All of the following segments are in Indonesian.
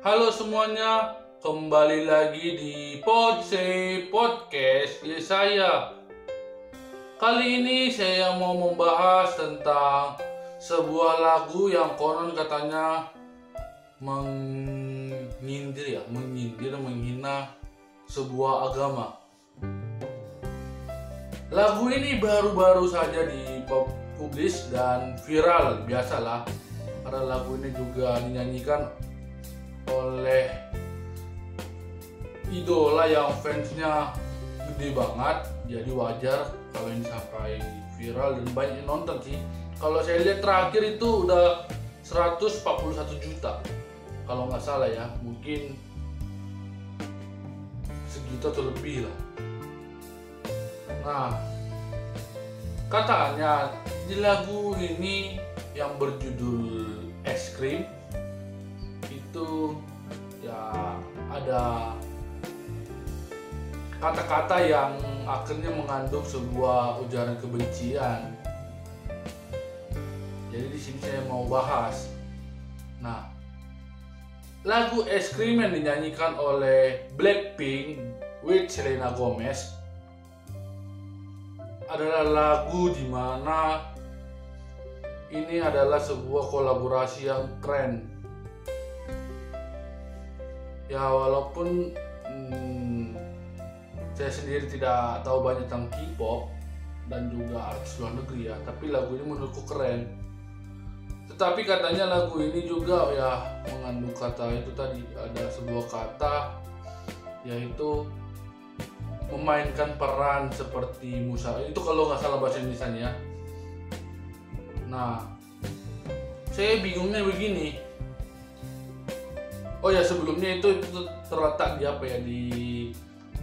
Halo semuanya, kembali lagi di Podse Podcast ya saya. Kali ini saya mau membahas tentang sebuah lagu yang konon katanya menyindir ya, menyindir, menghina sebuah agama. Lagu ini baru-baru saja dipublish dan viral, biasalah. Karena lagu ini juga dinyanyikan oleh idola yang fansnya gede banget. Jadi wajar kalau ini sampai viral dan banyak yang nonton sih. Kalau saya lihat terakhir itu udah 141 juta. Kalau nggak salah ya mungkin sejuta atau lebih lah. Nah katanya di lagu ini yang berjudul es krim itu ya ada kata-kata yang akhirnya mengandung sebuah ujaran kebencian. Jadi di sini saya mau bahas. Nah, lagu Es Krim yang dinyanyikan oleh Blackpink with Selena Gomez adalah lagu di mana ini adalah sebuah kolaborasi yang keren ya walaupun hmm, saya sendiri tidak tahu banyak tentang K-pop dan juga artis luar negeri ya tapi lagu ini menurutku keren. Tetapi katanya lagu ini juga ya mengandung kata itu tadi ada sebuah kata yaitu memainkan peran seperti Musa. Itu kalau nggak salah bahasa Indonesia ya. Nah saya bingungnya begini oh ya sebelumnya itu, itu terletak di apa ya di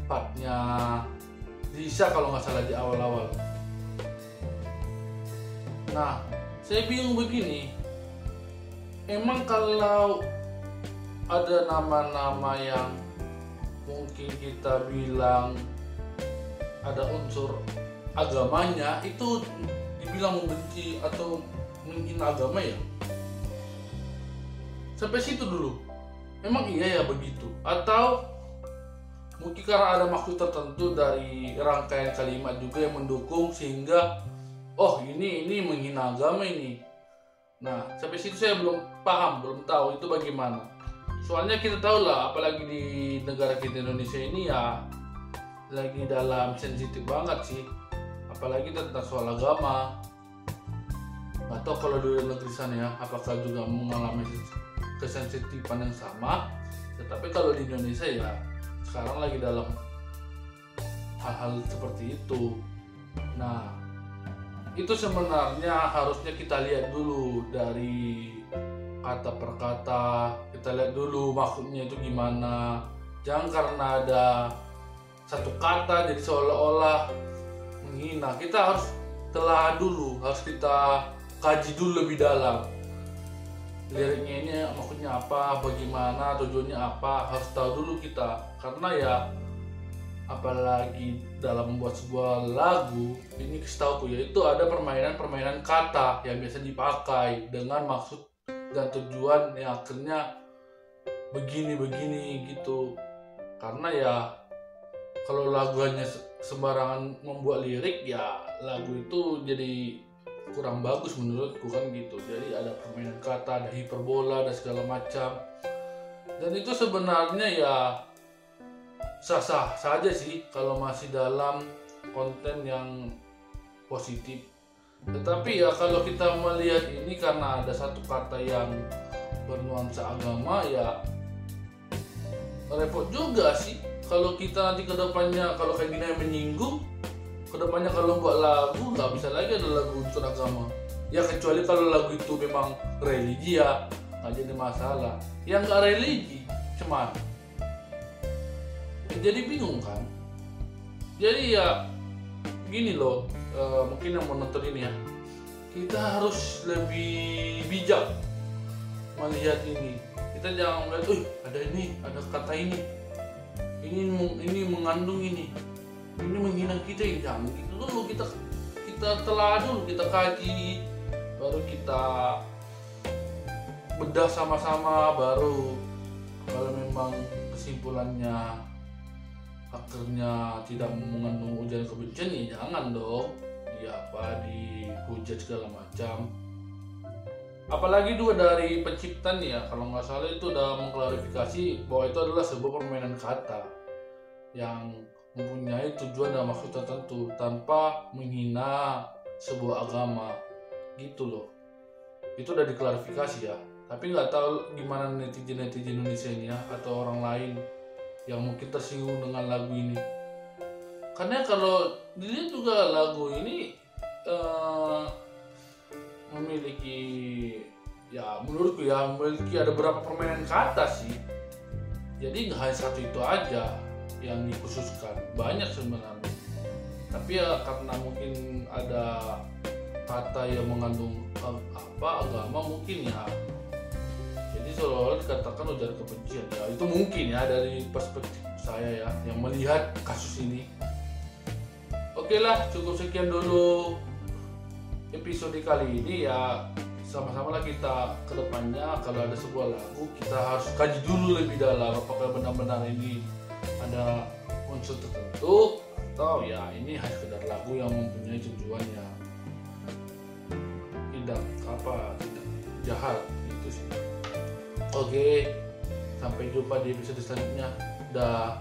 partnya Lisa kalau nggak salah di awal-awal. Nah saya bingung begini. Emang kalau ada nama-nama yang mungkin kita bilang ada unsur agamanya itu dibilang membenci atau menghina agama ya? Sampai situ dulu Emang iya ya begitu? Atau mungkin karena ada maksud tertentu dari rangkaian kalimat juga yang mendukung sehingga oh ini ini menghina agama ini. Nah sampai situ saya belum paham, belum tahu itu bagaimana. Soalnya kita tahu lah, apalagi di negara kita Indonesia ini ya lagi dalam sensitif banget sih, apalagi tentang soal agama. Atau kalau di negeri sana ya, apakah juga mengalami kesensitifan yang sama. Tetapi kalau di Indonesia ya sekarang lagi dalam hal-hal seperti itu. Nah itu sebenarnya harusnya kita lihat dulu dari kata per kata. Kita lihat dulu maksudnya itu gimana. Jangan karena ada satu kata jadi seolah-olah menghina. Kita harus telah dulu harus kita kaji dulu lebih dalam liriknya ini maksudnya apa, bagaimana, tujuannya apa, harus tahu dulu kita. Karena ya apalagi dalam membuat sebuah lagu ini tahu ya itu ada permainan-permainan kata yang biasa dipakai dengan maksud dan tujuan yang akhirnya begini-begini gitu karena ya kalau lagu hanya sembarangan membuat lirik ya lagu itu jadi kurang bagus menurutku kan gitu. Jadi ada permainan kata ada hiperbola dan segala macam. Dan itu sebenarnya ya sah-sah saja sih kalau masih dalam konten yang positif. Tetapi ya kalau kita melihat ini karena ada satu kata yang bernuansa agama ya repot juga sih. Kalau kita nanti ke depannya kalau kayak gini menyinggung ke depannya kalau buat lagu nggak bisa lagi ada lagu unsur agama. Ya kecuali kalau lagu itu memang religi ya nggak jadi masalah. Yang nggak religi cuman jadi bingung kan? Jadi ya gini loh uh, mungkin yang menonton ini ya. Kita harus lebih bijak melihat ini. Kita jangan melihat, oh ada ini, ada kata ini, ini ini mengandung ini, ini menghina kita ya jangan gitu dulu kita kita telah dulu kita kaji baru kita bedah sama-sama baru kalau memang kesimpulannya akhirnya tidak mengandung ujian kebencian ya jangan dong. Ya apa dihujat segala macam. Apalagi dua dari pencipta nih ya. Kalau nggak salah itu udah mengklarifikasi bahwa itu adalah sebuah permainan kata yang mempunyai tujuan dan maksud tertentu tanpa menghina sebuah agama. Gitu loh. Itu udah diklarifikasi ya. Tapi nggak tahu gimana netizen netizen Indonesia ini ya atau orang lain yang mungkin tersinggung dengan lagu ini. Karena kalau dilihat juga lagu ini uh, memiliki ya menurutku ya memiliki ada beberapa permainan kata sih. Jadi nggak hanya satu itu aja yang dikhususkan. Banyak sebenarnya. Tapi ya karena mungkin ada kata yang mengandung apa agama mungkin ya. Seolah-olah dikatakan ujar kebencian. Ya itu mungkin ya dari perspektif saya ya yang melihat kasus ini. Oke lah cukup sekian dulu episode kali ini ya. Sama-sama lah kita ke depannya kalau ada sebuah lagu kita harus kaji dulu lebih dalam apakah benar-benar ini ada unsur tertentu atau ya ini hanya sekedar lagu yang mempunyai tujuan yang tidak apa tidak jahat itu sih Oke, sampai jumpa di episode selanjutnya. Dah.